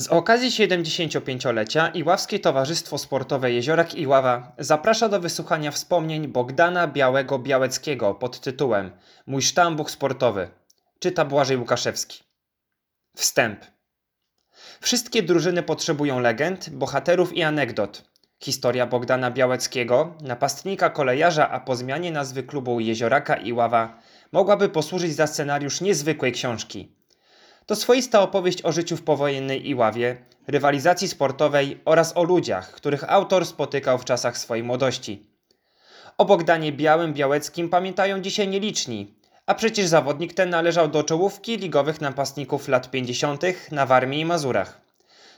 Z okazji 75-lecia Iławskie Towarzystwo Sportowe Jeziorak Iława zaprasza do wysłuchania wspomnień Bogdana Białego Białeckiego pod tytułem Mój sztambuch sportowy. Czyta Błażej Łukaszewski. Wstęp. Wszystkie drużyny potrzebują legend, bohaterów i anegdot. Historia Bogdana Białeckiego, napastnika kolejarza, a po zmianie nazwy klubu Jezioraka Iława, mogłaby posłużyć za scenariusz niezwykłej książki. To swoista opowieść o życiu w powojennej Iławie, rywalizacji sportowej oraz o ludziach, których autor spotykał w czasach swojej młodości. O Bogdanie Białym Białeckim pamiętają dzisiaj nieliczni, a przecież zawodnik ten należał do czołówki ligowych napastników lat 50. na Warmii i Mazurach.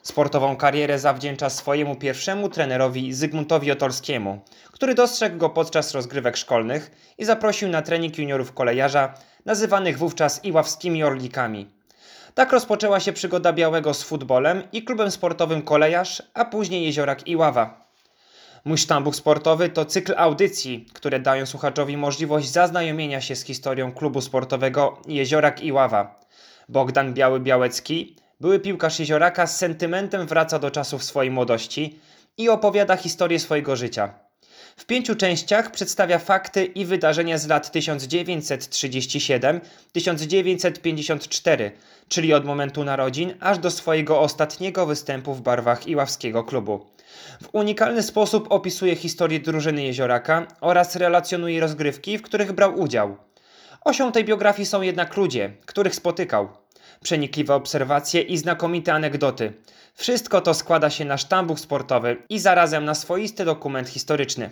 Sportową karierę zawdzięcza swojemu pierwszemu trenerowi Zygmuntowi Otolskiemu, który dostrzegł go podczas rozgrywek szkolnych i zaprosił na trening juniorów kolejarza, nazywanych wówczas iławskimi orlikami. Tak rozpoczęła się przygoda Białego z futbolem i klubem sportowym Kolejarz, a później Jeziorak Iława. Mój sztambuch sportowy to cykl audycji, które dają słuchaczowi możliwość zaznajomienia się z historią klubu sportowego Jeziorak Iława. Bogdan Biały Białecki, były piłkarz Jezioraka z sentymentem wraca do czasów swojej młodości i opowiada historię swojego życia. W pięciu częściach przedstawia fakty i wydarzenia z lat 1937-1954, czyli od momentu narodzin aż do swojego ostatniego występu w barwach Iławskiego klubu. W unikalny sposób opisuje historię drużyny Jezioraka oraz relacjonuje rozgrywki, w których brał udział. Osią tej biografii są jednak ludzie, których spotykał. Przenikliwe obserwacje i znakomite anegdoty. Wszystko to składa się na sztambuch sportowy i zarazem na swoisty dokument historyczny.